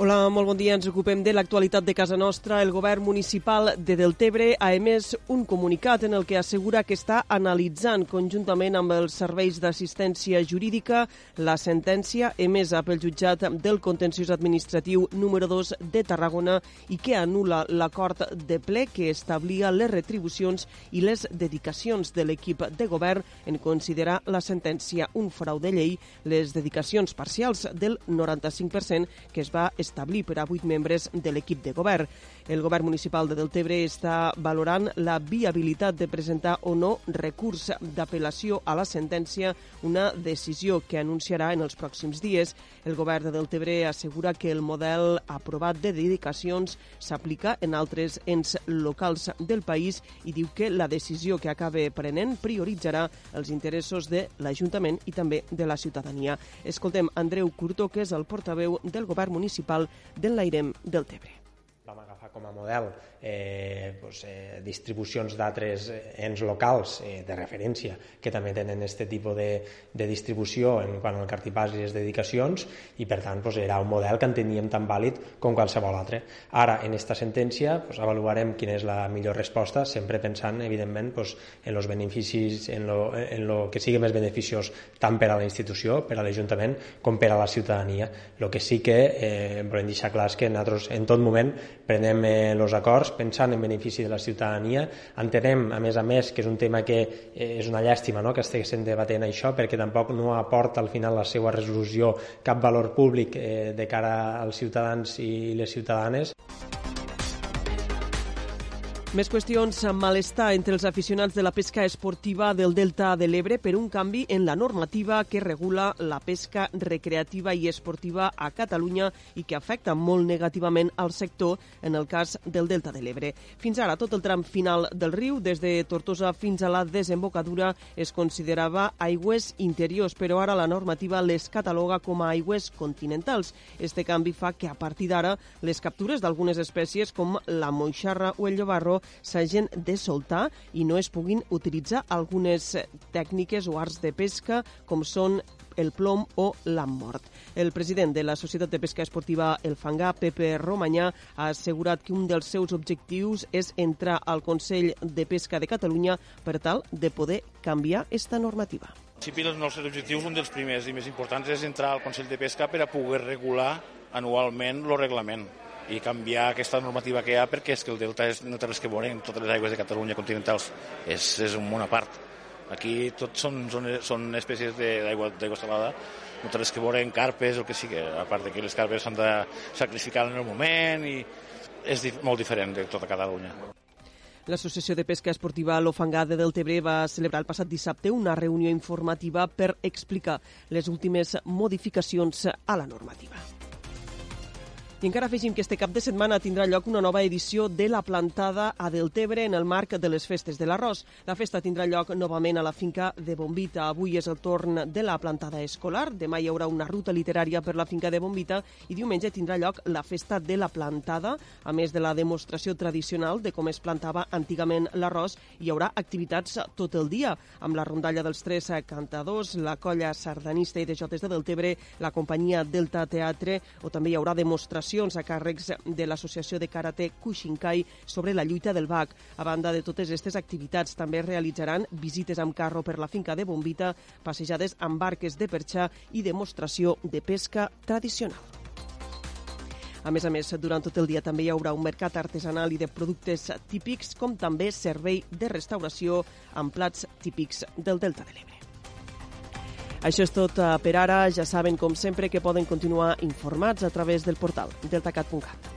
Hola, molt bon dia. Ens ocupem de l'actualitat de casa nostra. El govern municipal de Deltebre ha emès un comunicat en el que assegura que està analitzant conjuntament amb els serveis d'assistència jurídica la sentència emesa pel jutjat del contenciós administratiu número 2 de Tarragona i que anula l'acord de ple que establia les retribucions i les dedicacions de l'equip de govern en considerar la sentència un frau de llei, les dedicacions parcials del 95% que es va establir establir per a vuit membres de l'equip de govern. El govern municipal de Deltebre està valorant la viabilitat de presentar o no recurs d'apel·lació a la sentència, una decisió que anunciarà en els pròxims dies. El govern de Deltebre assegura que el model aprovat de dedicacions s'aplica en altres ens locals del país i diu que la decisió que acabe prenent prioritzarà els interessos de l'Ajuntament i també de la ciutadania. Escoltem Andreu Curto, que és el portaveu del govern municipal del l'Airem del Tebre. Agafar com a model eh, pues, eh, distribucions d'altres ens locals eh, de referència que també tenen aquest tipus de, de distribució en quant al cartipàs i les dedicacions i per tant pues, era un model que enteníem tan vàlid com qualsevol altre. Ara, en aquesta sentència, pues, avaluarem quina és la millor resposta, sempre pensant, evidentment, pues, en els beneficis, en lo, en lo que sigui més beneficiós tant per a la institució, per a l'Ajuntament, com per a la ciutadania. El que sí que eh, volem deixar clar és que nosaltres en tot moment prenem els eh, acords pensant en benefici de la ciutadania. Entenem, a més a més, que és un tema que eh, és una llàstima no? que estiguessin debatent això perquè tampoc no aporta al final la seva resolució cap valor públic eh, de cara als ciutadans i les ciutadanes. Més qüestions amb malestar entre els aficionats de la pesca esportiva del Delta de l'Ebre per un canvi en la normativa que regula la pesca recreativa i esportiva a Catalunya i que afecta molt negativament al sector en el cas del Delta de l'Ebre. Fins ara, tot el tram final del riu, des de Tortosa fins a la desembocadura, es considerava aigües interiors, però ara la normativa les cataloga com a aigües continentals. Este canvi fa que a partir d'ara les captures d'algunes espècies com la moixarra o el llobarro s'hagin de soltar i no es puguin utilitzar algunes tècniques o arts de pesca com són el plom o l'ammort. El president de la Societat de Pesca Esportiva El Fangà, Pepe Romanyà, ha assegurat que un dels seus objectius és entrar al Consell de Pesca de Catalunya per tal de poder canviar esta normativa. En principi, els nostres objectius, un dels primers i més importants, és entrar al Consell de Pesca per a poder regular anualment el reglament i canviar aquesta normativa que hi ha perquè és que el delta és, no té res que veure amb totes les aigües de Catalunya continentals, és, és un món a part. Aquí tot són, són, són espècies d'aigua salada, no té res que veure amb carpes o que sigui, a part que les carpes s'han de sacrificar en el moment i és molt diferent de tota Catalunya. L'Associació de Pesca Esportiva L'Ofangada del Tebre va celebrar el passat dissabte una reunió informativa per explicar les últimes modificacions a la normativa. I encara afegim que este cap de setmana tindrà lloc una nova edició de la plantada a Deltebre en el marc de les festes de l'arròs. La festa tindrà lloc novament a la finca de Bombita. Avui és el torn de la plantada escolar. Demà hi haurà una ruta literària per la finca de Bombita i diumenge tindrà lloc la festa de la plantada. A més de la demostració tradicional de com es plantava antigament l'arròs, hi haurà activitats tot el dia, amb la rondalla dels tres cantadors, la colla sardanista i de Jotes de Deltebre, la companyia Delta Teatre, o també hi haurà demostració actuacions a càrrecs de l'Associació de Karate Kushinkai sobre la lluita del BAC. A banda de totes aquestes activitats, també realitzaran visites amb carro per la finca de Bombita, passejades amb barques de perxar i demostració de pesca tradicional. A més a més, durant tot el dia també hi haurà un mercat artesanal i de productes típics, com també servei de restauració amb plats típics del Delta de l'Ebre. Això és tot eh, per ara. Ja saben, com sempre, que poden continuar informats a través del portal deltacat.cat.